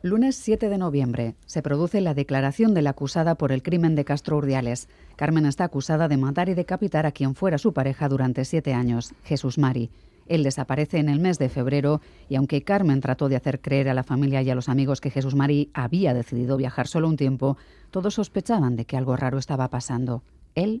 Lunes 7 de noviembre se produce la declaración de la acusada por el crimen de Castro Urdiales. Carmen está acusada de matar y decapitar a quien fuera su pareja durante siete años, Jesús Mari. Él desaparece en el mes de febrero y aunque Carmen trató de hacer creer a la familia y a los amigos que Jesús Mari había decidido viajar solo un tiempo, todos sospechaban de que algo raro estaba pasando. Él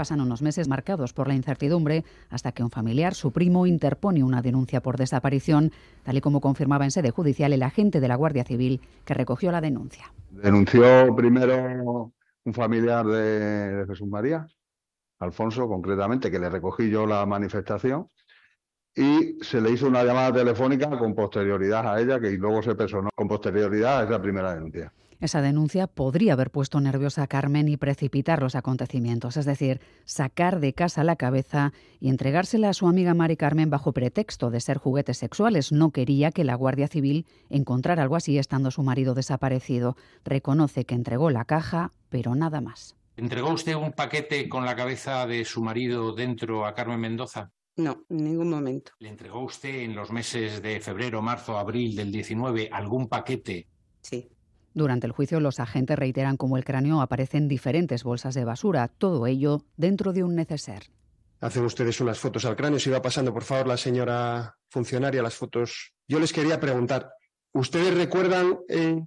Pasan unos meses marcados por la incertidumbre hasta que un familiar, su primo, interpone una denuncia por desaparición, tal y como confirmaba en sede judicial el agente de la Guardia Civil que recogió la denuncia. Denunció primero un familiar de, Jesús María, Alfonso concretamente, que le recogí yo la manifestación, y se le hizo una llamada telefónica con posterioridad a ella, que luego se personó con posterioridad a esa primera denuncia. Esa denuncia podría haber puesto nerviosa a Carmen y precipitar los acontecimientos, es decir, sacar de casa la cabeza y entregársela a su amiga Mari Carmen bajo pretexto de ser juguetes sexuales. No quería que la Guardia Civil encontrara algo así estando su marido desaparecido. Reconoce que entregó la caja, pero nada más. ¿Entregó usted un paquete con la cabeza de su marido dentro a Carmen Mendoza? No, en ningún momento. ¿Le entregó usted en los meses de febrero, marzo, abril del 19 algún paquete? Sí. Durante el juicio, los agentes reiteran cómo el cráneo aparece en diferentes bolsas de basura, todo ello dentro de un neceser. Hacen ustedes unas fotos al cráneo. Si va pasando, por favor, la señora funcionaria, las fotos. Yo les quería preguntar, ¿ustedes recuerdan eh,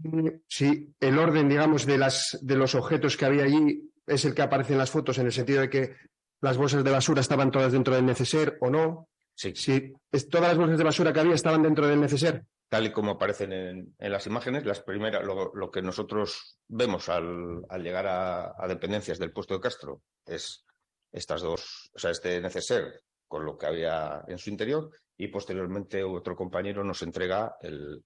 si el orden, digamos, de, las, de los objetos que había allí es el que aparece en las fotos, en el sentido de que las bolsas de basura estaban todas dentro del neceser o no? Sí. Si todas las bolsas de basura que había estaban dentro del neceser tal y como aparecen en, las imágenes, las primeras, lo, que nosotros vemos al, llegar a, dependencias del puesto de Castro es estas dos, o sea, este neceser con lo que había en su interior y posteriormente otro compañero nos entrega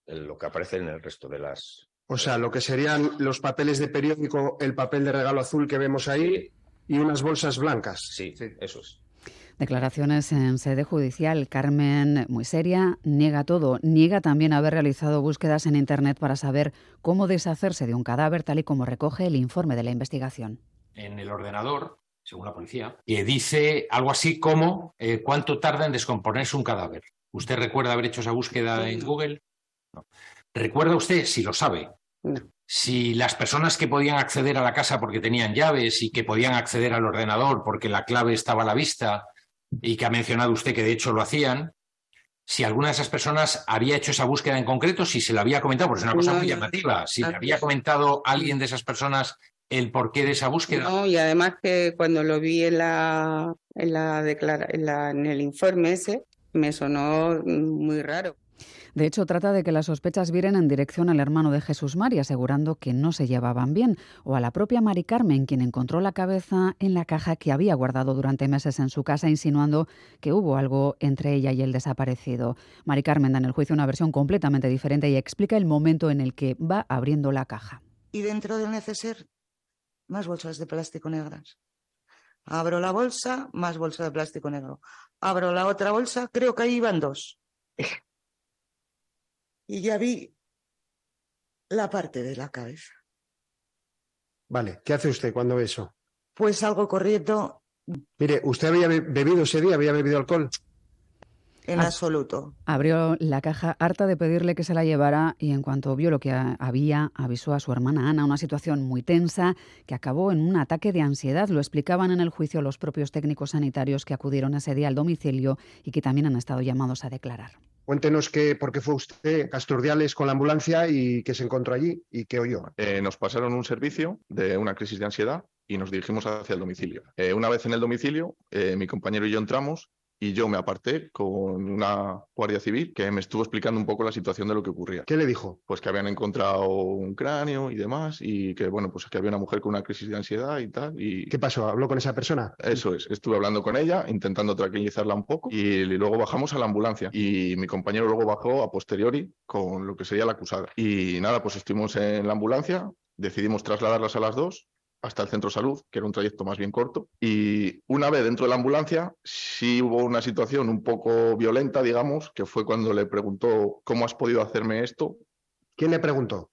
lo que aparece en el resto de las. O sea, lo que serían los papeles de periódico, el papel de regalo azul que vemos ahí y unas bolsas blancas. sí. eso es. Declaraciones en sede judicial. Carmen, muy seria, niega todo. Niega también haber realizado búsquedas en Internet para saber cómo deshacerse de un cadáver, tal y como recoge el informe de la investigación. En el ordenador, según la policía, que dice algo así como eh, cuánto tarda en descomponerse un cadáver. ¿Usted recuerda haber hecho esa búsqueda en Google? ¿Recuerda usted, si lo sabe, si las personas que podían acceder a la casa porque tenían llaves y que podían acceder al ordenador porque la clave estaba a la vista, y que ha mencionado usted que de hecho lo hacían, si alguna de esas personas había hecho esa búsqueda en concreto, si se la había comentado, porque es una cosa muy llamativa, si le había comentado alguien de esas personas el porqué de esa búsqueda. No, y además que cuando lo vi en la, en la, en el informe ese, me sonó muy raro. De hecho, trata de que las sospechas viren en dirección al hermano de Jesús Mari, asegurando que no se llevaban bien, o a la propia Mari Carmen, quien encontró la cabeza en la caja que había guardado durante meses en su casa, insinuando que hubo algo entre ella y el desaparecido. Mari Carmen da en el juicio una versión completamente diferente y explica el momento en el que va abriendo la caja. Y dentro del neceser, más bolsas de plástico negras. Abro la bolsa, más bolsa de plástico negro. Abro la otra bolsa, creo que ahí iban dos y ya vi la parte de la cabeza. Vale, ¿qué hace usted cuando ve eso? Pues salgo corriendo. Mire, ¿usted había bebido ese día? ¿Había bebido alcohol? En absoluto. Abrió la caja harta de pedirle que se la llevara y en cuanto vio lo que había, avisó a su hermana Ana, una situación muy tensa que acabó en un ataque de ansiedad. Lo explicaban en el juicio los propios técnicos sanitarios que acudieron ese día al domicilio y que también han estado llamados a declarar. Cuéntenos qué, por qué fue usted a con la ambulancia y qué se encontró allí y qué oyó. Eh, nos pasaron un servicio de una crisis de ansiedad y nos dirigimos hacia el domicilio. Eh, una vez en el domicilio, eh, mi compañero y yo entramos y yo me aparté con una guardia civil que me estuvo explicando un poco la situación de lo que ocurría. ¿Qué le dijo? Pues que habían encontrado un cráneo y demás y que bueno, pues que había una mujer con una crisis de ansiedad y tal. Y... ¿Qué pasó? ¿Habló con esa persona? Eso es, estuve hablando con ella, intentando tranquilizarla un poco y luego bajamos a la ambulancia y mi compañero luego bajó a posteriori con lo que sería la acusada. Y nada, pues estuvimos en la ambulancia, decidimos trasladarlas a las dos hasta el centro de salud, que era un trayecto más bien corto. Y una vez dentro de la ambulancia, sí hubo una situación un poco violenta, digamos, que fue cuando le preguntó, ¿cómo has podido hacerme esto? ¿Quién le preguntó?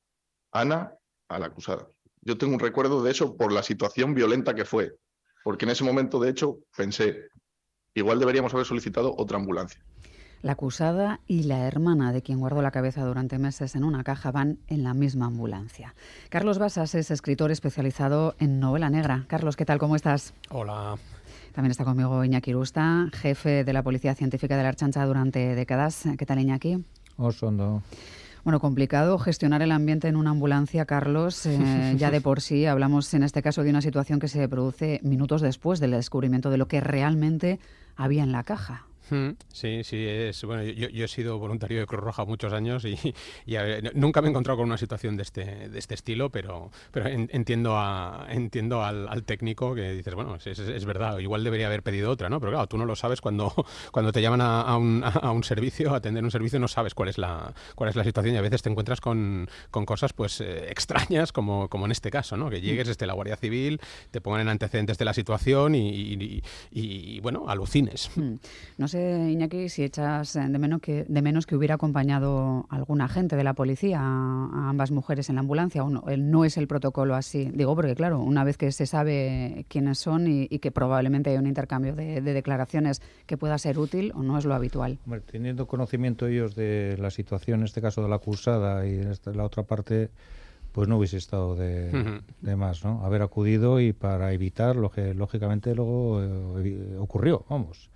Ana a la acusada. Yo tengo un recuerdo de eso por la situación violenta que fue, porque en ese momento, de hecho, pensé, igual deberíamos haber solicitado otra ambulancia. La acusada y la hermana de quien guardó la cabeza durante meses en una caja van en la misma ambulancia. Carlos Basas es escritor especializado en novela negra. Carlos, ¿qué tal? ¿Cómo estás? Hola. También está conmigo Iñaki Rusta, jefe de la Policía Científica de la Archancha durante décadas. ¿Qué tal, Iñaki? Osondo. Bueno, complicado gestionar el ambiente en una ambulancia, Carlos. Eh, ya de por sí hablamos en este caso de una situación que se produce minutos después del descubrimiento de lo que realmente había en la caja. Sí, sí, es bueno. Yo, he sido voluntario de Cruz Roja muchos años y, nunca me he encontrado con una situación de este, de este estilo, pero, pero entiendo a, entiendo al, técnico que dices, bueno, es, verdad, igual debería haber pedido otra, ¿no? Pero claro, tú no lo sabes cuando, cuando te llaman a, un, a un servicio, a atender un servicio, no sabes cuál es la, cuál es la situación y a veces te encuentras con, con cosas pues eh, extrañas, como, como en este caso, ¿no? Que llegues, esté la Guardia Civil, te pongan en antecedentes de la situación y, y bueno, alucines. Hmm. No Iñaki, si echas de menos que, de menos que hubiera acompañado algún agente de la policía a, ambas mujeres en la ambulancia. O no, no, es el protocolo así. Digo, porque claro, una vez que se sabe quiénes son y, que probablemente hay un intercambio de, declaraciones que pueda ser útil, o no es lo habitual. teniendo conocimiento ellos de la situación, en este caso de la acusada y en la otra parte pues no hubiese estado de, más, ¿no? Haber acudido y para evitar lo que lógicamente luego eh, ocurrió, vamos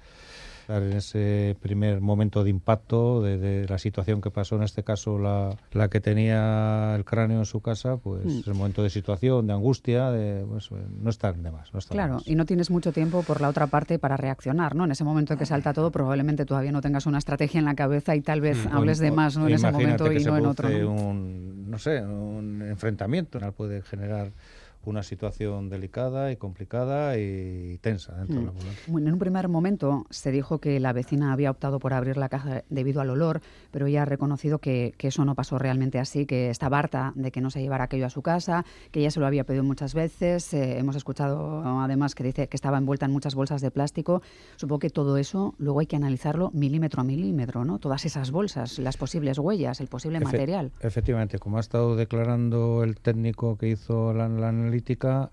en ese primer momento de impacto de, la situación que pasó, en este caso la, la, que tenía el cráneo en su casa, pues mm. el momento de situación, de angustia, de, pues, no están de más. claro, y no tienes mucho tiempo por la otra parte para reaccionar, ¿no? En ese momento en que salta todo, probablemente todavía no tengas una estrategia en la cabeza y tal vez mm. hables de más ¿no? en ese momento y no en otro. Un, no sé, un enfrentamiento, puede generar una situación delicada y complicada y tensa dentro de la mm. ambulancia. Bueno, en un primer momento se dijo que la vecina había optado por abrir la caja debido al olor, pero ella ha reconocido que, eso no pasó realmente así, que estaba harta de que no se llevara aquello a su casa, que ella se lo había pedido muchas veces. Eh, hemos escuchado además que dice que estaba envuelta en muchas bolsas de plástico. Supongo que todo eso luego hay que analizarlo milímetro a milímetro, ¿no? Todas esas bolsas, las posibles huellas, el posible material. Efectivamente, como ha estado declarando el técnico que hizo la, la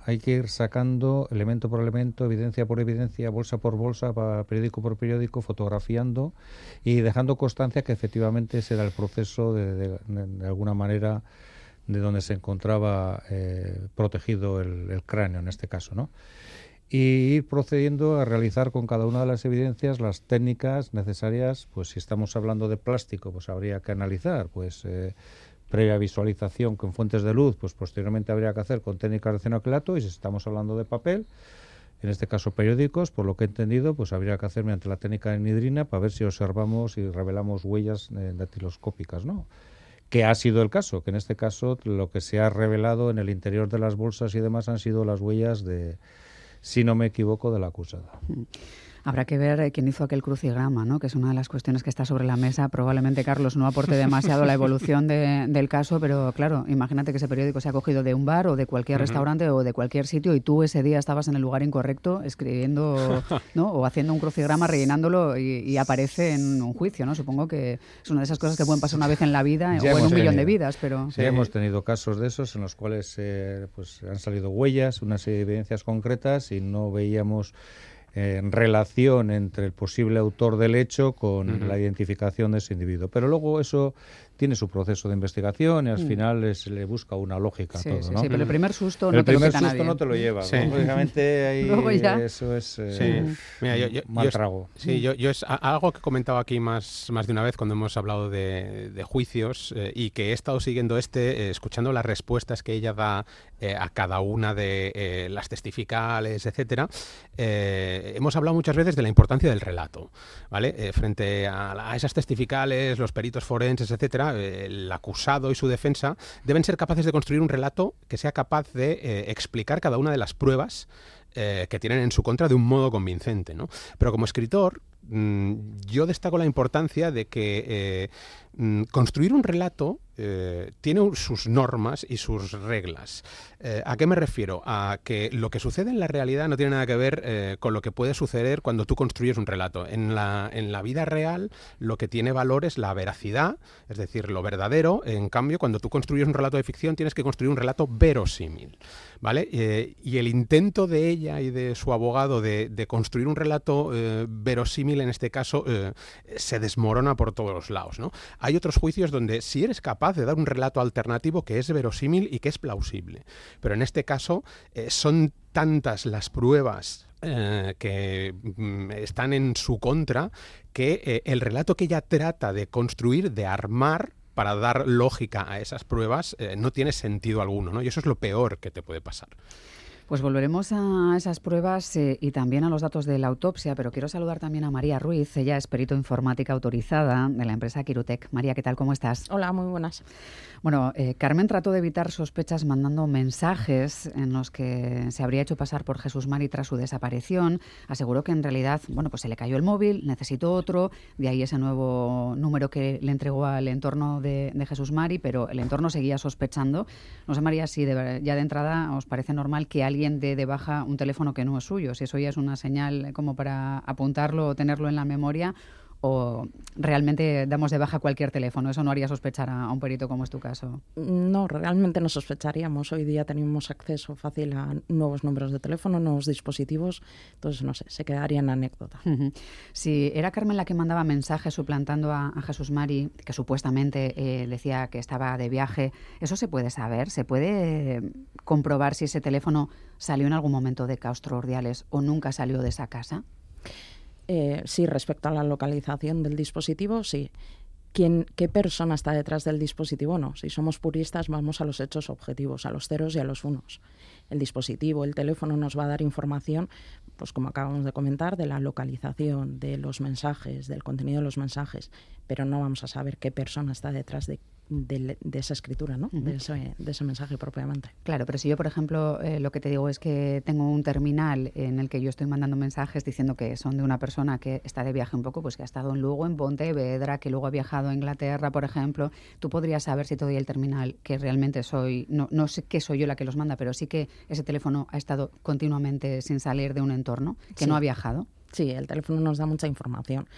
hay que ir sacando elemento por elemento, evidencia por evidencia, bolsa por bolsa, periódico por periódico, fotografiando y dejando constancia que efectivamente ese era el proceso de, alguna manera de donde se encontraba eh, protegido el, cráneo en este caso, ¿no? y ir procediendo a realizar con cada una de las evidencias las técnicas necesarias, pues si estamos hablando de plástico, pues habría que analizar, pues eh, previa visualización con fuentes de luz, pues posteriormente habría que hacer con técnicas de cenoquilato y si estamos hablando de papel, en este caso periódicos, por lo que he entendido, pues habría que hacer mediante la técnica de nidrina para ver si observamos y revelamos huellas eh, datiloscópicas, ¿no? Que ha sido el caso, que en este caso lo que se ha revelado en el interior de las bolsas y demás han sido las huellas de, si no me equivoco, de la acusada. Mm. Habrá que ver eh, quién hizo aquel crucigrama, ¿no? que es una de las cuestiones que está sobre la mesa. Probablemente Carlos no aporte demasiado a la evolución del caso, pero claro, imagínate que ese periódico se ha cogido de un bar o de cualquier restaurante o de cualquier sitio y tú ese día estabas en el lugar incorrecto escribiendo ¿no? o haciendo un crucigrama, rellenándolo y, aparece en un juicio. ¿no? Supongo que es una de esas cosas que pueden pasar una vez en la vida o en un millón de vidas. pero Sí, hemos tenido casos de esos en los cuales eh, pues, han salido huellas, una serie de evidencias concretas y no veíamos en relación entre el posible autor del hecho con la identificación de ese individuo. Pero luego eso tiene su proceso de investigación y al mm. final se le busca una lógica sí, todo, sí, ¿no? Sí, pero el primer susto no el te primer lo susto no te lo lleva, Lógicamente ahí eso es eh, Mira, yo, mal trago. Sí, yo, yo, es algo que he comentado aquí más, más de una vez cuando hemos hablado de, de juicios eh, y que he estado siguiendo este, eh, escuchando las respuestas que ella da a cada una de las testificales, etcétera. hemos hablado muchas veces de la importancia del relato, ¿vale? frente a, a esas testificales, los peritos forenses, etcétera el acusado y su defensa deben ser capaces de construir un relato que sea capaz de eh, explicar cada una de las pruebas eh, que tienen en su contra de un modo convincente. ¿no? Pero como escritor, mm, yo destaco la importancia de que eh, construir un relato eh, tiene sus normas y sus reglas. Eh, ¿A qué me refiero? A que lo que sucede en la realidad no tiene nada que ver eh, con lo que puede suceder cuando tú construyes un relato. En la, en la vida real lo que tiene valor es la veracidad, es decir, lo verdadero. En cambio, cuando tú construyes un relato de ficción tienes que construir un relato verosímil. ¿Vale? y el intento de ella y de su abogado de, de construir un relato verosímil en este caso se desmorona por todos los lados. ¿no? Hay otros juicios donde si eres capaz de dar un relato alternativo que es verosímil y que es plausible. Pero en este caso eh, son tantas las pruebas eh, que mm, están en su contra que eh, el relato que ella trata de construir, de armar, para dar lógica a esas pruebas, no tiene sentido alguno, ¿no? Y eso es lo peor que te puede pasar. Pues volveremos a esas pruebas eh, y también a los datos de la autopsia, pero quiero saludar también a María Ruiz. Ella es perito informática autorizada de la empresa Kirutec. María, ¿qué tal? ¿Cómo estás? Hola, muy buenas. Bueno, eh, Carmen trató de evitar sospechas mandando mensajes en los que se habría hecho pasar por Jesús Mari tras su desaparición. Aseguró que en realidad, bueno, pues se le cayó el móvil, necesitó otro, de ahí ese nuevo número que le entregó al entorno de, Jesús Mari, pero el entorno seguía sospechando. No sé, María, si ya de entrada os parece normal que alguien alguien de baja un teléfono que no es suyo, si eso ya es una señal como para apuntarlo o tenerlo en la memoria o realmente damos de baja cualquier teléfono? Eso no haría sospechar a, un perito como es tu caso. No, realmente no sospecharíamos. Hoy día tenemos acceso fácil a nuevos números de teléfono, nuevos dispositivos, entonces no sé, se quedaría en anécdota. Si era Carmen la que mandaba mensajes suplantando a, Jesús Mari, que supuestamente eh, decía que estaba de viaje, ¿eso se puede saber? ¿Se puede comprobar si ese teléfono salió en algún momento de Castro Ordiales o nunca salió de esa casa? Eh, sí, respecto a la localización del dispositivo, sí. ¿Quién, ¿Qué persona está detrás del dispositivo? No. Si somos puristas, vamos a los hechos objetivos, a los ceros y a los unos. El dispositivo, el teléfono nos va a dar información, pues como acabamos de comentar, de la localización, de los mensajes, del contenido de los mensajes, pero no vamos a saber qué persona está detrás de de, esa escritura, ¿no? de, ese, mensaje propiamente. Claro, pero si yo, por ejemplo, eh, lo que te digo es que tengo un terminal en el que yo estoy mandando mensajes diciendo que son de una persona que está de viaje un poco, pues que ha estado en Lugo, en Pontevedra, que luego ha viajado a Inglaterra, por ejemplo, tú podrías saber si te doy el terminal que realmente soy, no, no sé que soy yo la que los manda, pero sí que ese teléfono ha estado continuamente sin salir de un entorno, que no ha viajado. Sí, el teléfono nos da mucha información.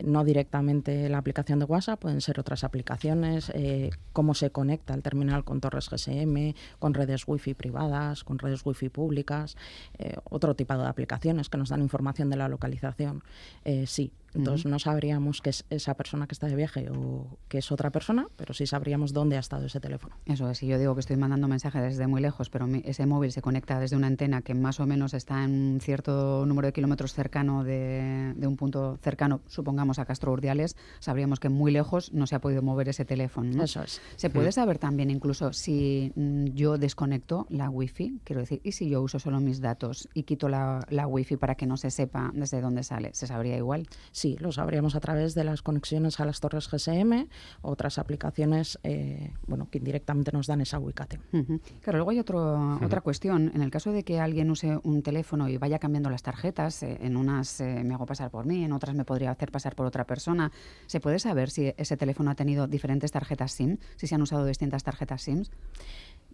No directamente la aplicación de WhatsApp, pueden ser otras aplicaciones, eh, cómo se conecta el terminal con torres GSM, con redes Wi-Fi privadas, con redes Wi-Fi públicas, eh, otro tipo de aplicaciones que nos dan información de la localización. Eh, sí, entonces no sabríamos que es esa persona que está de viaje o que es otra persona, pero sí sabríamos dónde ha estado ese teléfono. Eso es, si yo digo que estoy mandando mensajes desde muy lejos, pero ese móvil se conecta desde una antena que más o menos está en un cierto número de kilómetros cercano de, un punto cercano, supongamos a Castro Urdiales, sabríamos que muy lejos no se ha podido mover ese teléfono. Eso es. Se puede saber también incluso si mm, yo desconecto la wifi, quiero decir, y si yo uso solo mis datos y quito la, la wifi para que no se sepa desde dónde sale, ¿se sabría igual? Sí, lo sabríamos a través de las conexiones a las torres GSM, otras aplicaciones eh, bueno, que indirectamente nos dan esa ubicate. Claro, luego hay otro, otra cuestión. En el caso de que alguien use un teléfono y vaya cambiando las tarjetas, eh, en unas eh, me hago pasar por mí, en otras me podría hacer pasar por otra persona, ¿se puede saber si ese teléfono ha tenido diferentes tarjetas SIM, si se han usado distintas tarjetas SIM?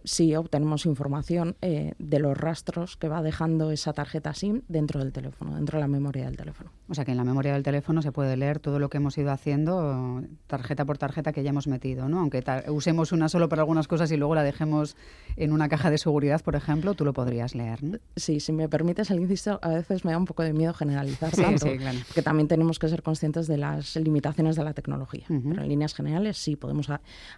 Sí obtenemos información eh, de los rastros que va dejando esa tarjeta SIM dentro del teléfono, dentro de la memoria del teléfono. O sea que en la memoria del teléfono se puede leer todo lo que hemos ido haciendo tarjeta por tarjeta que ya hemos metido, ¿no? Aunque usemos una solo para algunas cosas y luego la dejemos en una caja de seguridad, por ejemplo, tú lo podrías leer, ¿no? Sí, si me permites el inciso, a veces me da un poco de miedo generalizar sí, sí, claro. que también tenemos que ser conscientes de las limitaciones de la tecnología. Pero en líneas generales sí podemos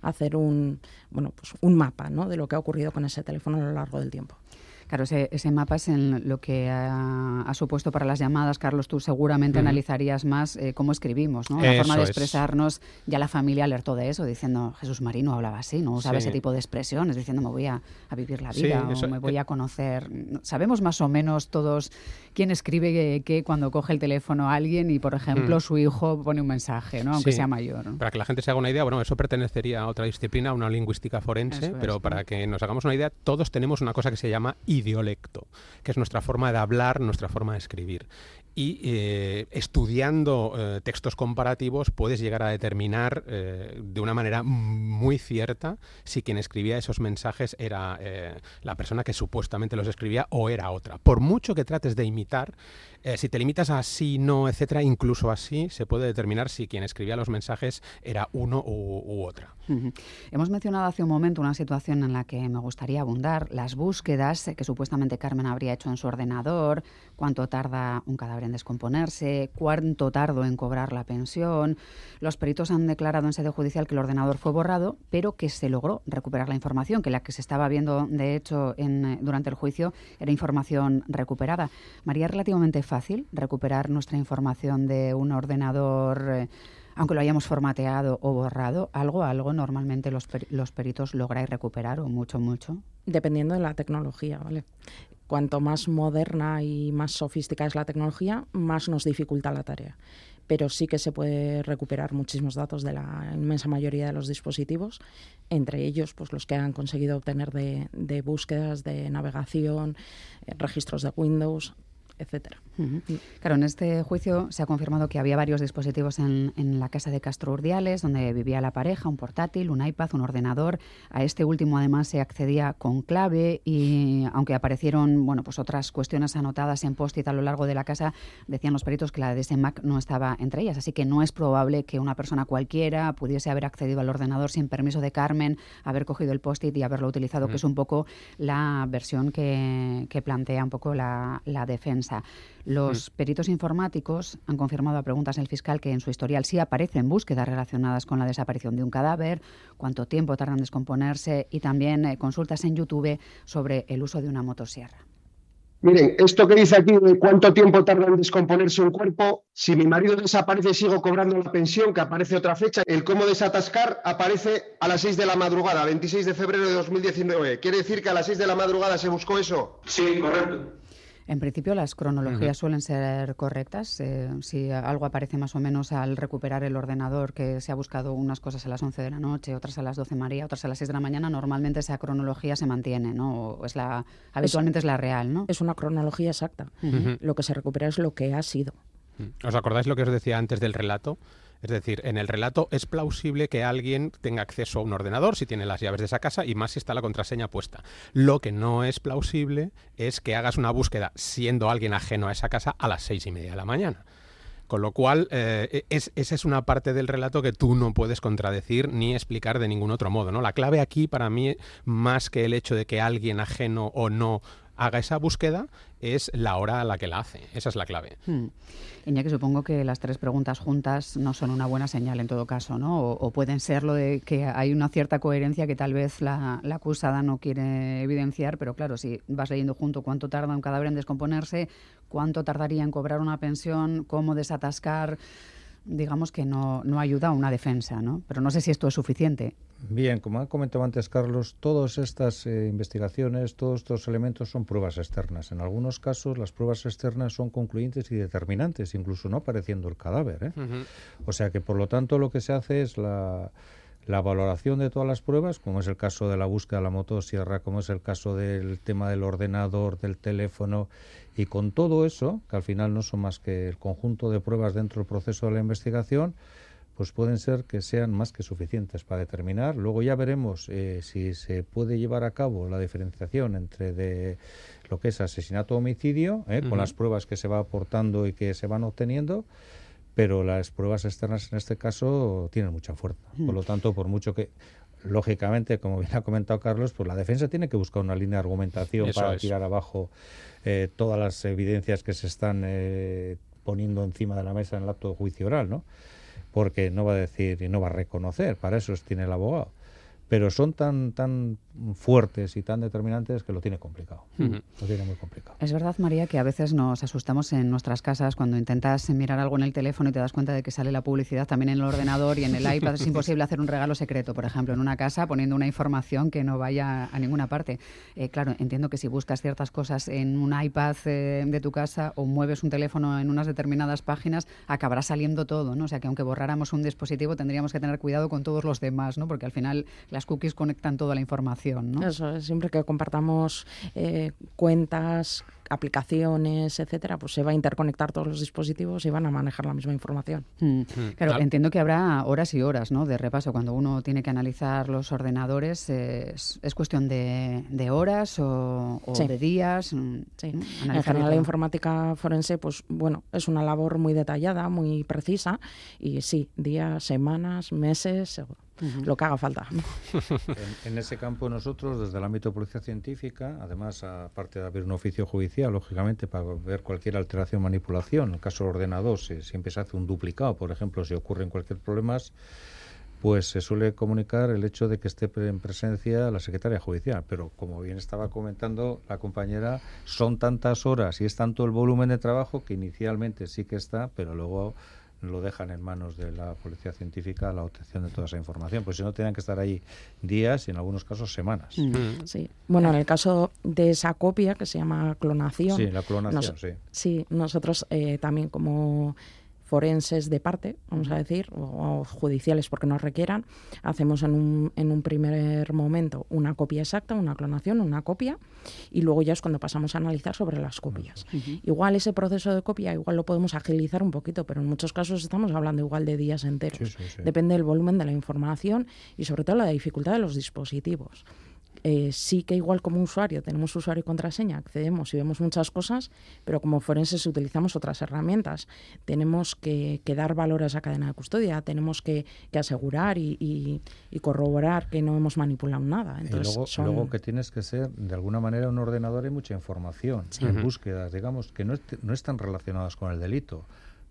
hacer un, bueno, pues un mapa, ¿no? De lo que ha ocurrido con ese teléfono a lo largo del tiempo. Claro, ese, ese, mapa es en lo que ha, supuesto para las llamadas. Carlos, tú seguramente analizarías más eh, cómo escribimos, ¿no? La forma de expresarnos. Ya la familia alertó de eso, diciendo, Jesús Marino hablaba así, no usaba ese tipo de expresiones, diciendo, me voy a, vivir la vida o me voy eh, a conocer. Sabemos más o menos todos quién escribe qué cuando coge el teléfono a alguien y, por ejemplo, mm. su hijo pone un mensaje, ¿no? aunque sea mayor. Para que la gente se haga una idea, bueno, eso pertenecería a otra disciplina, a una lingüística forense, pero para que nos hagamos una idea, todos tenemos una cosa que se llama que es nuestra forma de hablar, nuestra forma de escribir. y eh, estudiando eh, textos comparativos puedes llegar a determinar eh, de una manera muy cierta si quien escribía esos mensajes era la persona que supuestamente los escribía o era otra. Por mucho que trates de imitar, si te limitas a sí, no, etcétera, incluso así se puede determinar si quien escribía los mensajes era uno u, otra. Hemos mencionado hace un momento una situación en la que me gustaría abundar, las búsquedas que supuestamente Carmen habría hecho en su ordenador, cuánto tarda un cadáver en descomponerse, cuánto tardo en cobrar la pensión. Los peritos han declarado en sede judicial que el ordenador fue borrado, pero que se logró recuperar la información, que la que se estaba viendo, de hecho, en, eh, durante el juicio era información recuperada. María, relativamente fácil recuperar nuestra información de un ordenador. Eh, aunque lo hayamos formateado o borrado, algo, algo normalmente los, los peritos lográis recuperar o mucho, mucho. Dependiendo de la tecnología, ¿vale? cuanto más moderna y más sofisticada es la tecnología, más nos dificulta la tarea. Pero sí que se puede recuperar muchísimos datos de la inmensa mayoría de los dispositivos, entre ellos pues, los que han conseguido obtener de, de búsquedas, de navegación, eh, registros de Windows, etcétera. Claro, en este juicio se ha confirmado que había varios dispositivos en, la casa de Castro Urdiales, donde vivía la pareja, un portátil, un iPad, un ordenador. A este último además se accedía con clave y aunque aparecieron bueno, pues otras cuestiones anotadas en post-it a lo largo de la casa, decían los peritos que la de ese Mac no estaba entre ellas. Así que no es probable que una persona cualquiera pudiese haber accedido al ordenador sin permiso de Carmen, haber cogido el post-it y haberlo utilizado, que es un poco la versión que, plantea un poco la defensa. Los mm. peritos informáticos han confirmado a preguntas del fiscal que en su historial sí aparecen búsquedas relacionadas con la desaparición de un cadáver, cuánto tiempo tardan en descomponerse y también eh, consultas en YouTube sobre el uso de una motosierra. Miren, esto que dice aquí de cuánto tiempo tarda en descomponerse un cuerpo, si mi marido desaparece sigo cobrando la pensión, que aparece otra fecha, el cómo desatascar aparece a las 6 de la madrugada, 26 de febrero de 2019. ¿Quiere decir que a las 6 de la madrugada se buscó eso? Sí, correcto. En principio las cronologías suelen ser correctas. Eh, si algo aparece más o menos al recuperar el ordenador, que se ha buscado unas cosas a las 11 de la noche, otras a las 12 María, otras a las 6 de la mañana, normalmente esa cronología se mantiene, ¿no? es la, habitualmente es, la real, ¿no? Es una cronología exacta. Lo que se recupera es lo que ha sido. ¿Os acordáis lo que os decía antes del relato? Es decir, en el relato es plausible que alguien tenga acceso a un ordenador si tiene las llaves de esa casa y más si está la contraseña puesta. Lo que no es plausible es que hagas una búsqueda siendo alguien ajeno a esa casa a las seis y media de la mañana. Con lo cual, eh, es, esa es una parte del relato que tú no puedes contradecir ni explicar de ningún otro modo. ¿no? La clave aquí, para mí, más que el hecho de que alguien ajeno o no haga esa búsqueda es la hora a la que la hace. Esa es la clave. Hmm. que supongo que las tres preguntas juntas no son una buena señal en todo caso, ¿no? O, pueden ser lo de que hay una cierta coherencia que tal vez la, la, acusada no quiere evidenciar, pero claro, si vas leyendo junto cuánto tarda un cadáver en descomponerse, cuánto tardaría en cobrar una pensión, cómo desatascar digamos que no, no ayuda a una defensa, ¿no? Pero no sé si esto es suficiente. Bien, como ha comentado antes Carlos, todas estas eh, investigaciones, todos estos elementos son pruebas externas. En algunos casos las pruebas externas son concluyentes y determinantes, incluso no apareciendo el cadáver. ¿eh? O sea que por lo tanto lo que se hace es la la valoración de todas las pruebas, como es el caso de la búsqueda de la motosierra, como es el caso del tema del ordenador, del teléfono, y con todo eso, que al final no son más que el conjunto de pruebas dentro del proceso de la investigación, pues pueden ser que sean más que suficientes para determinar. Luego ya veremos eh, si se puede llevar a cabo la diferenciación entre de lo que es asesinato o homicidio, eh, con las pruebas que se va aportando y que se van obteniendo pero las pruebas externas en este caso tienen mucha fuerza. Por lo tanto, por mucho que, lógicamente, como bien ha comentado Carlos, pues la defensa tiene que buscar una línea de argumentación para tirar abajo eh, todas las evidencias que se están eh, poniendo encima de la mesa en el acto de juicio oral, ¿no? Porque no va a decir y no va a reconocer, para eso tiene el abogado pero son tan, tan fuertes y tan determinantes que lo tiene complicado. Lo tiene muy complicado. Es verdad, María, que a veces nos asustamos en nuestras casas cuando intentas mirar algo en el teléfono y te das cuenta de que sale la publicidad también en el ordenador y en el iPad. Es imposible hacer un regalo secreto, por ejemplo, en una casa poniendo una información que no vaya a ninguna parte. Eh, claro, entiendo que si buscas ciertas cosas en un iPad eh, de tu casa o mueves un teléfono en unas determinadas páginas, acabará saliendo todo, ¿no? O sea que aunque borráramos un dispositivo tendríamos que tener cuidado con todos los demás, ¿no? Porque al final las cookies conectan toda la información, ¿no? Eso es, siempre que compartamos eh, cuentas, aplicaciones, etcétera, pues se va a interconectar todos los dispositivos y van a manejar la misma información. Mm. Mm. Claro, entiendo que habrá horas y horas ¿no? de repaso. Cuando uno tiene que analizar los ordenadores, es, cuestión de, horas o, de días. Mm, sí. En general, la informática forense, pues bueno, es una labor muy detallada, muy precisa y sí, días, semanas, meses, lo que haga falta. En, ese campo nosotros, desde el ámbito de policía científica, además, aparte de haber un oficio judicial, lógicamente, para ver cualquier alteración manipulación, en el caso del ordenador, si, siempre se hace un duplicado, por ejemplo, si ocurre en cualquier problema, pues se suele comunicar el hecho de que esté en presencia la secretaria judicial. Pero como bien estaba comentando la compañera, son tantas horas y es tanto el volumen de trabajo que inicialmente sí que está, pero luego lo dejan en manos de la policía científica la obtención de toda esa información, pues si no tenían que estar ahí días y en algunos casos semanas. Mm. Mm. Sí. Bueno, en el caso de esa copia que se llama clonación. Sí, la clonación, sí. Sí, nosotros eh, también como forenses de parte, vamos a decir, o, judiciales porque nos requieran, hacemos en un, en un primer momento una copia exacta, una clonación, una copia, y luego ya es cuando pasamos a analizar sobre las copias. Igual ese proceso de copia, igual lo podemos agilizar un poquito, pero en muchos casos estamos hablando igual de días enteros. Depende del volumen de la información y sobre todo la dificultad de los dispositivos. Eh, sí que igual como usuario tenemos usuario y contraseña, accedemos y vemos muchas cosas, pero como forenses utilizamos otras herramientas. Tenemos que, dar valor a esa cadena de custodia, tenemos que, asegurar y, corroborar que no hemos manipulado nada. Entonces, y luego, que tienes que ser, de alguna manera, un ordenador y mucha información en búsquedas, digamos, que no, no están relacionadas con el delito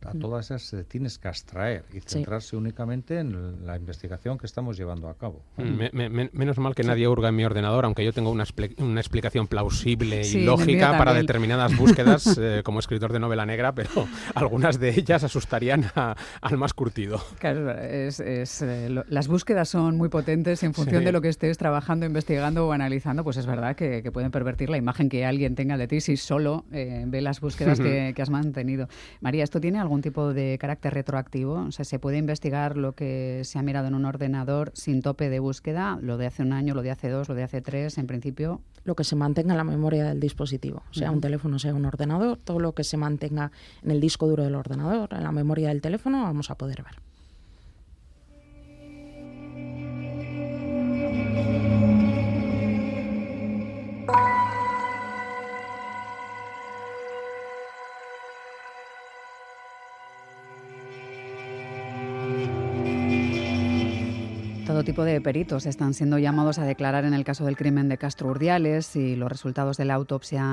a todas esas se tienes que abstraer y centrarse únicamente en la investigación que estamos llevando a cabo. Mm. menos mal que nadie hurga en mi ordenador, aunque yo tengo una, una explicación plausible y lógica para determinadas búsquedas eh, como escritor de novela negra, pero algunas de ellas asustarían al más curtido. Claro, es, eh, las búsquedas son muy potentes y en función de lo que estés trabajando, investigando o analizando, pues es verdad que, pueden pervertir la imagen que alguien tenga de ti si solo eh, ve las búsquedas que, que has mantenido. María, ¿esto tiene algo algún tipo de carácter retroactivo? O sea, ¿se puede investigar lo que se ha mirado en un ordenador sin tope de búsqueda? Lo de hace un año, lo de hace dos, lo de hace tres, en principio. Lo que se mantenga en la memoria del dispositivo, sea un teléfono, sea un ordenador, todo lo que se mantenga en el disco duro del ordenador, en la memoria del teléfono, vamos a poder ver. Tipo de peritos están siendo llamados a declarar en el caso del crimen de Castro Urdiales y los resultados de la autopsia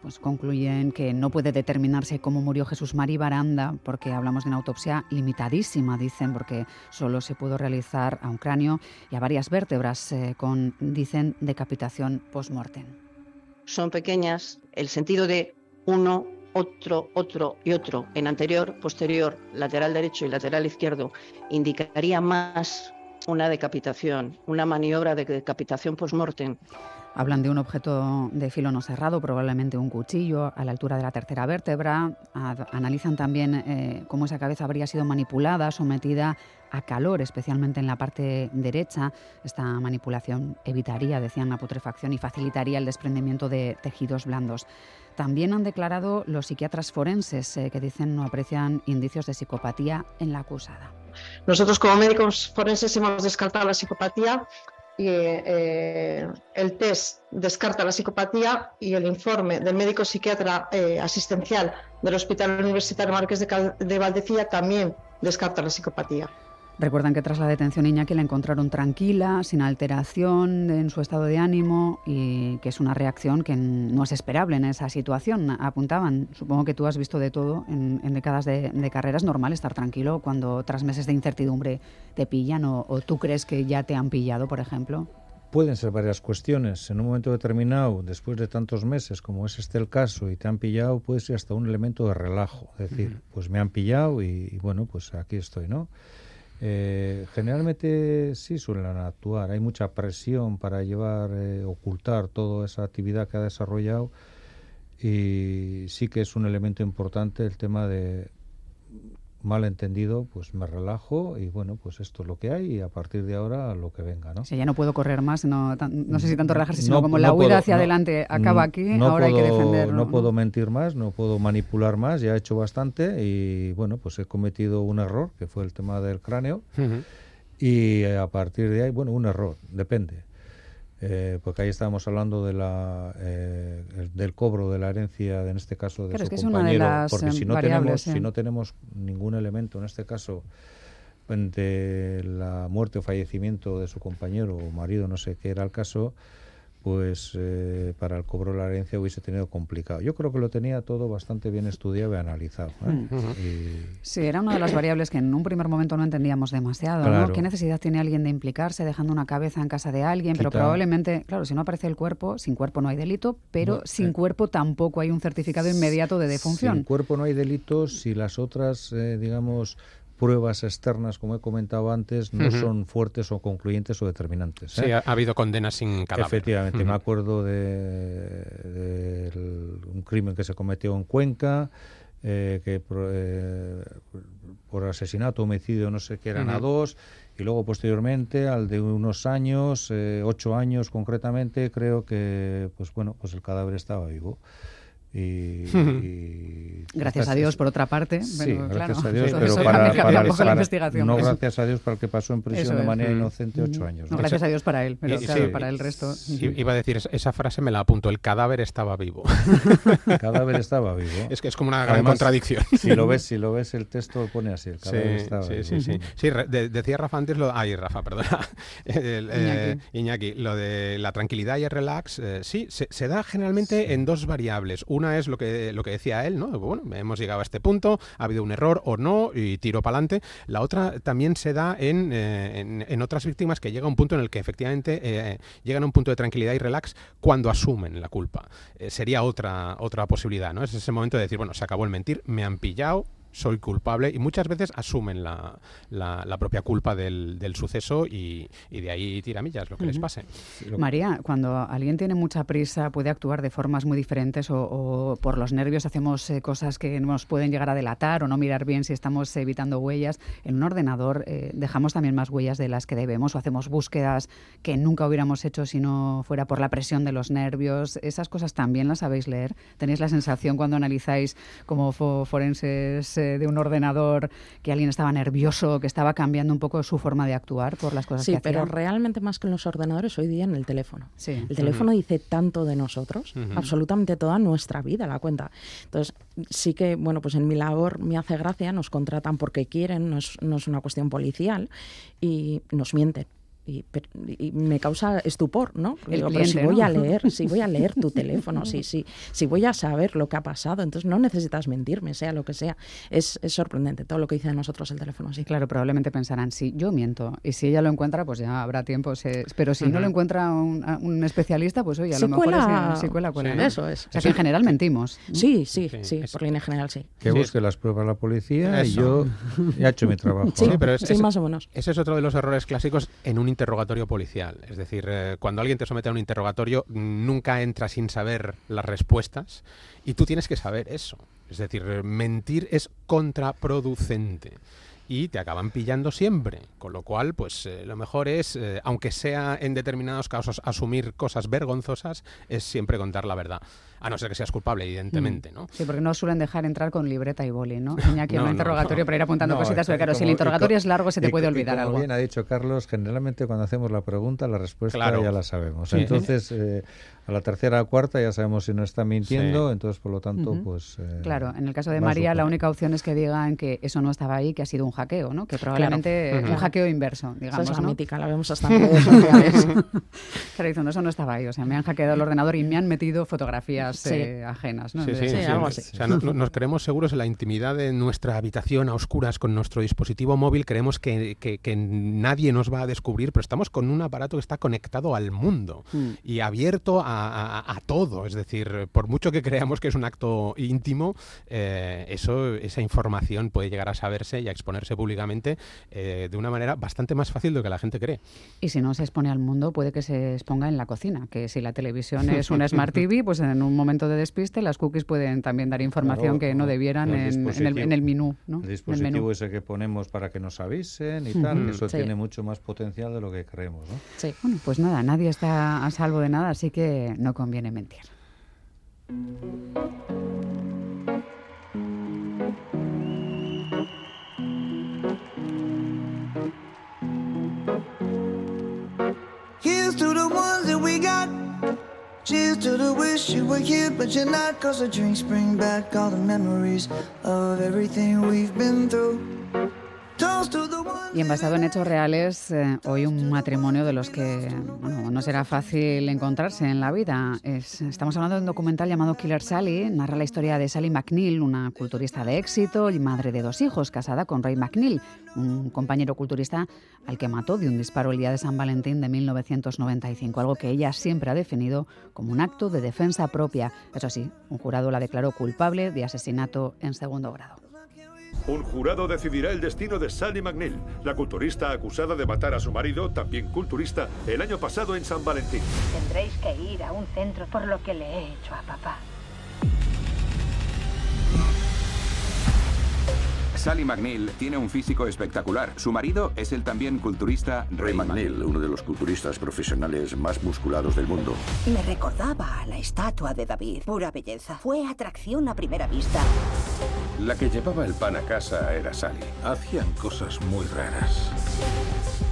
pues, concluyen que no puede determinarse cómo murió Jesús Mari Baranda porque hablamos de una autopsia limitadísima, dicen, porque solo se pudo realizar a un cráneo y a varias vértebras eh, con, dicen, decapitación post-mortem. Son pequeñas, el sentido de uno otro, otro y otro en anterior, posterior, lateral derecho y lateral izquierdo indicaría más una decapitación, una maniobra de decapitación post-mortem. Hablan de un objeto de filo no cerrado, probablemente un cuchillo a la altura de la tercera vértebra. analizan también eh, cómo esa cabeza habría sido manipulada, sometida a calor, especialmente en la parte derecha. Esta manipulación evitaría, decían, la putrefacción y facilitaría el desprendimiento de tejidos blandos. También han declarado los psiquiatras forenses eh, que dicen no aprecian indicios de psicopatía en la acusada. Nosotros como médicos forenses hemos descartado la psicopatía y eh, el test descarta la psicopatía y el informe del médico psiquiatra eh, asistencial del Hospital Universitario Marqués de, de Valdecilla también descarta la psicopatía. Recuerdan que tras la detención Iñaki la encontraron tranquila, sin alteración en su estado de ánimo y que es una reacción que no es esperable en esa situación. Apuntaban, supongo que tú has visto de todo en, décadas de, de, carrera. ¿Es normal estar tranquilo cuando tras meses de incertidumbre te pillan o, tú crees que ya te han pillado, por ejemplo? Pueden ser varias cuestiones. En un momento determinado, después de tantos meses, como es este el caso, y te han pillado, puede ser hasta un elemento de relajo. Es decir, pues me han pillado y, y bueno, pues aquí estoy, ¿no? Eh, generalmente sí suelen actuar. Hay mucha presión para llevar, eh, ocultar toda esa actividad que ha desarrollado y sí que es un elemento importante el tema de malentendido, pues me relajo y bueno, pues esto es lo que hay y a partir de ahora lo que venga, ¿no? O ya no puedo correr más, no, no sé si tanto relajarse, sino como la huida hacia adelante acaba aquí, ahora hay que defender. No puedo mentir más, no puedo manipular más, ya he hecho bastante y bueno, pues he cometido un error, que fue el tema del cráneo, y a partir de ahí, bueno, un error, depende. Eh, porque ahí estábamos hablando de la, eh, del cobro de la herencia, en este caso de su compañero, porque si no, tenemos, si no tenemos ningún elemento, en este caso de la muerte o fallecimiento de su compañero o marido, no sé qué era el caso, pues eh, para el cobro de la herencia hubiese tenido complicado. Yo creo que lo tenía todo bastante bien estudiado y analizado. ¿eh? Sí, era una de las variables que en un primer momento no entendíamos demasiado. ¿no? ¿Qué necesidad tiene alguien de implicarse dejando una cabeza en casa de alguien? Pero probablemente, claro, si no aparece el cuerpo, sin cuerpo no hay delito, pero sin eh, cuerpo tampoco hay un certificado inmediato de defunción. Sin cuerpo no hay delito si las otras, digamos, pruebas externas, como he comentado antes, no son fuertes o concluyentes o determinantes. ¿eh? Sí, ha, habido condenas sin cadáver. Efectivamente, me acuerdo de, un crimen que se cometió en Cuenca, eh, que eh, por asesinato, homicidio, no sé qué eran a dos, y luego posteriormente al de unos años, ocho años concretamente, creo que pues bueno, pues el cadáver estaba vivo. Y, gracias a Dios, por otra parte. Sí, gracias a Dios, pero para, la investigación, no gracias a Dios para el que pasó en prisión de manera inocente ocho años. No, gracias a Dios para él, pero para el resto. Iba a decir, esa frase me la apunto, el cadáver estaba vivo. El cadáver estaba vivo. Es que es como una gran contradicción. Si lo ves, si lo ves el texto pone así, el cadáver estaba vivo. Sí, sí, sí. decía Rafa antes lo... Ay, Rafa, perdona. Eh, Iñaki. lo de la tranquilidad y el relax, eh, sí, se, se da generalmente en dos variables. Una es lo que, lo que decía él, ¿no? Hemos llegado a este punto, ha habido un error o no, y tiro para adelante. La otra también se da en, eh, en, otras víctimas que llega a un punto en el que efectivamente eh, llegan a un punto de tranquilidad y relax cuando asumen la culpa. Eh, sería otra, otra posibilidad, ¿no? Es ese momento de decir, bueno, se acabó el mentir, me han pillado, soy culpable y muchas veces asumen la, la, propia culpa del, del suceso y, y, de ahí tiramillas, lo que les pase. María, cuando alguien tiene mucha prisa puede actuar de formas muy diferentes o, por los nervios hacemos eh, cosas que nos pueden llegar a delatar o no mirar bien si estamos evitando huellas. En un ordenador eh, dejamos también más huellas de las que debemos o hacemos búsquedas que nunca hubiéramos hecho si no fuera por la presión de los nervios. Esas cosas también las sabéis leer. ¿Tenéis la sensación cuando analizáis como forenses de, un ordenador que alguien estaba nervioso, que estaba cambiando un poco su forma de actuar por las cosas sí, que hacía. Sí, pero realmente más que en los ordenadores, hoy día en el teléfono. Sí. El teléfono dice tanto de nosotros, absolutamente toda nuestra vida la cuenta. Entonces, sí que, bueno, pues en mi labor me hace gracia, nos contratan porque quieren, no es, no es una cuestión policial y nos mienten y, me causa estupor, ¿no? pero si voy a leer, si voy a leer tu teléfono, si, si, si voy a saber lo que ha pasado, entonces no necesitas mentirme, sea lo que sea. Es, es sorprendente todo lo que dice de nosotros el teléfono. Sí. Claro, probablemente pensarán, si yo miento y si ella lo encuentra, pues ya habrá tiempo. pero si no lo encuentra un, especialista, pues oye, a lo mejor es que, cuela, cuela. Eso es. O sea que en general mentimos. Sí, sí, sí, por línea general sí. Que busque las pruebas la policía y yo he hecho mi trabajo. Sí, pero es, más o menos. Ese es otro de los errores clásicos en un interrogatorio policial. Es decir, eh, cuando alguien te somete a un interrogatorio, nunca entra sin saber las respuestas y tú tienes que saber eso. Es decir, mentir es contraproducente y te acaban pillando siempre. Con lo cual, pues eh, lo mejor es, eh, aunque sea en determinados casos asumir cosas vergonzosas, es siempre contar la verdad. A no ser que seas culpable, evidentemente, mm. ¿no? Sí, porque no suelen dejar entrar con libreta y boli, ¿no? Iñaki, un interrogatorio para ir apuntando cositas, porque claro, si el interrogatorio es largo se te puede olvidar como algo. bien ha dicho Carlos, generalmente cuando hacemos la pregunta, la respuesta ya la sabemos. Entonces, eh, a la tercera o cuarta ya sabemos si no está mintiendo, entonces por lo tanto, pues... Eh, claro, en el caso de María la única opción es que digan que eso no estaba ahí, que ha sido un hackeo, ¿no? Que probablemente un hackeo inverso, digamos, Esa es la mítica, la vemos hasta en redes sociales. claro, diciendo, eso no estaba ahí, o sea, me han hackeado el ordenador y me han metido fotografías eh, ajenas, ¿no? Sí, sí, algo así. O sea, nos creemos seguros en la intimidad de nuestra habitación a oscuras con nuestro dispositivo móvil, creemos que, que, nadie nos va a descubrir, pero estamos con un aparato que está conectado al mundo mm. y abierto a, a, a todo. Es decir, por mucho que creamos que es un acto íntimo, eh, eso, esa información puede llegar a saberse y a exponerse públicamente eh, de una manera bastante más fácil de lo que la gente cree. Y si no se expone al mundo, puede que se exponga en la cocina, que si la televisión es una Smart TV, pues en un momento de despiste, las cookies pueden también dar información que no debieran en, el, menú. El dispositivo ese que ponemos para que nos avisen y tal, eso tiene mucho más potencial de lo que creemos. ¿no? Sí. Bueno, pues nada, nadie está a salvo de nada, así que no conviene mentir. Here's to the ones that we got. Cheers to the wish you were here, but you're not. Cause the drinks bring back all the memories of everything we've been through. Y en basado en hechos reales, eh, hoy un matrimonio de los que no será fácil encontrarse en la vida. estamos hablando de un documental llamado Killer Sally. Narra la historia de Sally McNeil, una culturista de éxito y madre de dos hijos, casada con Ray McNeil, un compañero culturista al que mató de un disparo el día de San Valentín de 1995, algo que ella siempre ha definido como un acto de defensa propia. Eso sí, un jurado la declaró culpable de asesinato en segundo grado. Un jurado decidirá el destino de Sally McNeil, la culturista acusada de matar a su marido, también culturista, el año pasado en San Valentín. Tendréis que ir a un centro por lo que le he hecho a papá. Sally McNeil tiene un físico espectacular. Su marido es el también culturista Ray McNeil, uno de los culturistas profesionales más musculados del mundo. Me recordaba a la estatua de David. Pura belleza. Fue atracción a primera vista. La que llevaba el pan a casa era Sally. Hacían cosas muy raras.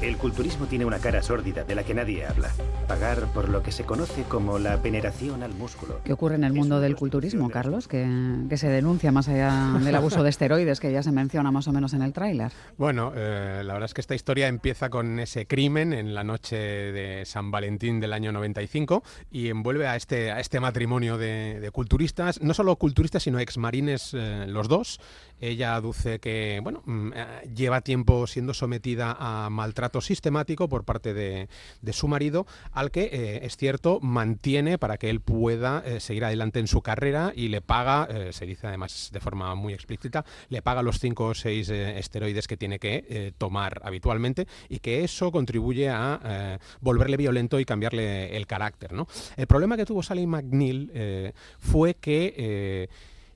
El culturismo tiene una cara sórdida de la que nadie habla. Pagar por lo que se conoce como la veneración al músculo. ¿Qué ocurre en el mundo del culturismo, Carlos? Que, se denuncia más allá del abuso de esteroides que ya se menciona más o menos en el tráiler. Bueno, eh, la verdad es que esta historia empieza con ese crimen en la noche de San Valentín del año 95 y envuelve a este, a este matrimonio de, culturistas, no solo culturistas, sino exmarines eh, los dos. Ella aduce que, bueno, mm, eh, lleva tiempo siendo sometida a maltrato sistemático por parte de, su marido, al que, eh, es cierto, mantiene para que él pueda eh, seguir adelante en su carrera y le paga, se dice además de forma muy explícita, le paga los cinco o seis esteroides que tiene que tomar habitualmente y que eso contribuye a volverle violento y cambiarle el carácter. ¿no? El problema que tuvo Sally McNeil fue que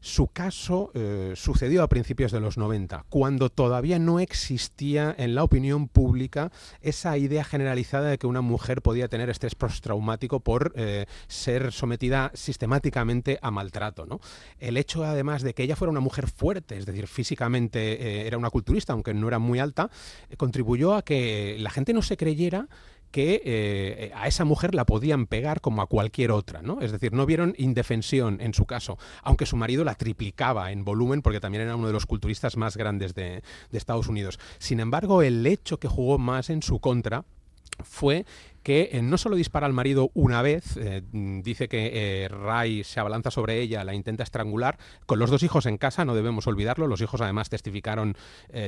su caso eh, sucedió a principios de los 90, cuando todavía no existía en la opinión pública esa idea generalizada de que una mujer podía tener estrés postraumático por eh, ser sometida sistemáticamente a maltrato. El hecho, además, de que ella fuera una mujer fuerte, es decir, físicamente eh, era una culturista, aunque no era muy alta, contribuyó a que la gente no se creyera que eh, a esa mujer la podían pegar como a cualquier otra, ¿no? Es decir, no vieron indefensión en su caso, aunque su marido la triplicaba en volumen porque también era uno de los culturistas más grandes de, de Estados Unidos. Sin embargo, el hecho que jugó más en su contra fue que eh, no solo dispara al marido una vez, eh, dice que eh, Ray se abalanza sobre ella, la intenta estrangular, con los dos hijos en casa, no debemos olvidarlo, los hijos además testificaron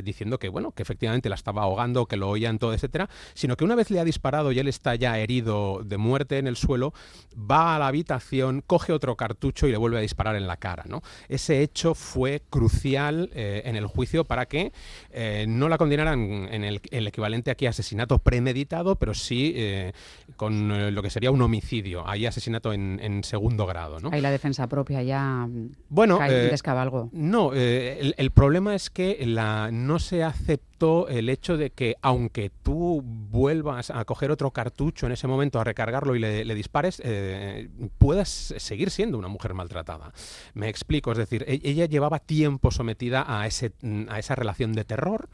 diciendo que, bueno, que efectivamente la estaba ahogando, que lo oían todo, etcétera, sino que una vez le ha disparado y él está ya herido de muerte en el suelo, va a la habitación, coge otro cartucho y le vuelve a disparar en la cara, ¿no? Ese hecho fue crucial en el juicio para que no la condenaran en el, el, equivalente aquí a asesinato premeditado, pero sí con eh, lo que sería un homicidio. Hay asesinato en, segundo grado. ¿no? Hay la defensa propia ya. Bueno, cae eh, descabalgo. No, eh, el, problema es que la, no se aceptó el hecho de que, aunque tú vuelvas a coger otro cartucho en ese momento, a recargarlo y le, dispares, puedas seguir siendo una mujer maltratada. Me explico, es decir, e, ella llevaba tiempo sometida a, ese, a esa relación de terror.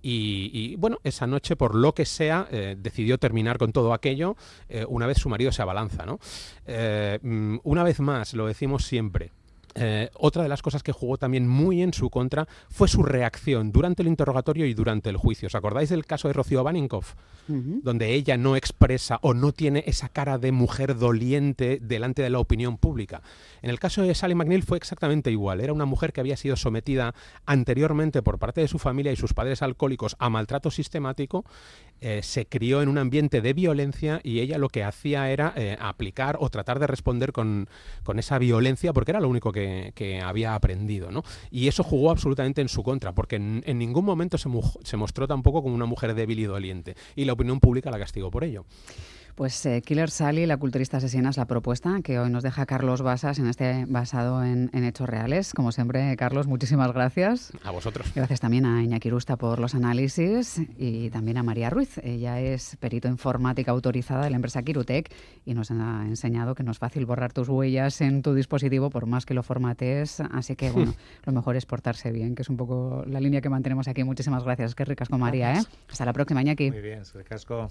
Y, bueno, esa noche, por lo que sea, eh, decidió terminar con todo aquello eh, una vez su marido se abalanza. ¿no? Eh, mm, una vez más, lo decimos siempre, eh, otra de las cosas que jugó también muy en su contra fue su reacción durante el interrogatorio y durante el juicio. ¿Os acordáis del caso de Rocío Baninkoff? Donde ella no expresa o no tiene esa cara de mujer doliente delante de la opinión pública. En el caso de Sally McNeil fue exactamente igual. Era una mujer que había sido sometida anteriormente por parte de su familia y sus padres alcohólicos a maltrato sistemático. Eh, se crió en un ambiente de violencia y ella lo que hacía era eh, aplicar o tratar de responder con, con esa violencia porque era lo único que que, había aprendido. ¿no? Y eso jugó absolutamente en su contra, porque en, ningún momento se, se mostró tampoco como una mujer débil y doliente. Y la opinión pública la castigó por ello. Pues eh, Killer Sally, la culturista asesina, es la propuesta que hoy nos deja Carlos Basas en este basado en, hechos reales. Como siempre, Carlos, muchísimas gracias. A vosotros. Gracias también a Iñaki Rusta por los análisis y también a María Ruiz. Ella es perito informática autorizada de la empresa Kirutec y nos ha enseñado que no es fácil borrar tus huellas en tu dispositivo por más que lo formates. Así que, bueno, lo mejor es portarse bien, que es un poco la línea que mantenemos aquí. Muchísimas gracias. Qué ricas con María, ¿eh? Hasta la próxima, Iñaki. Muy bien, casco.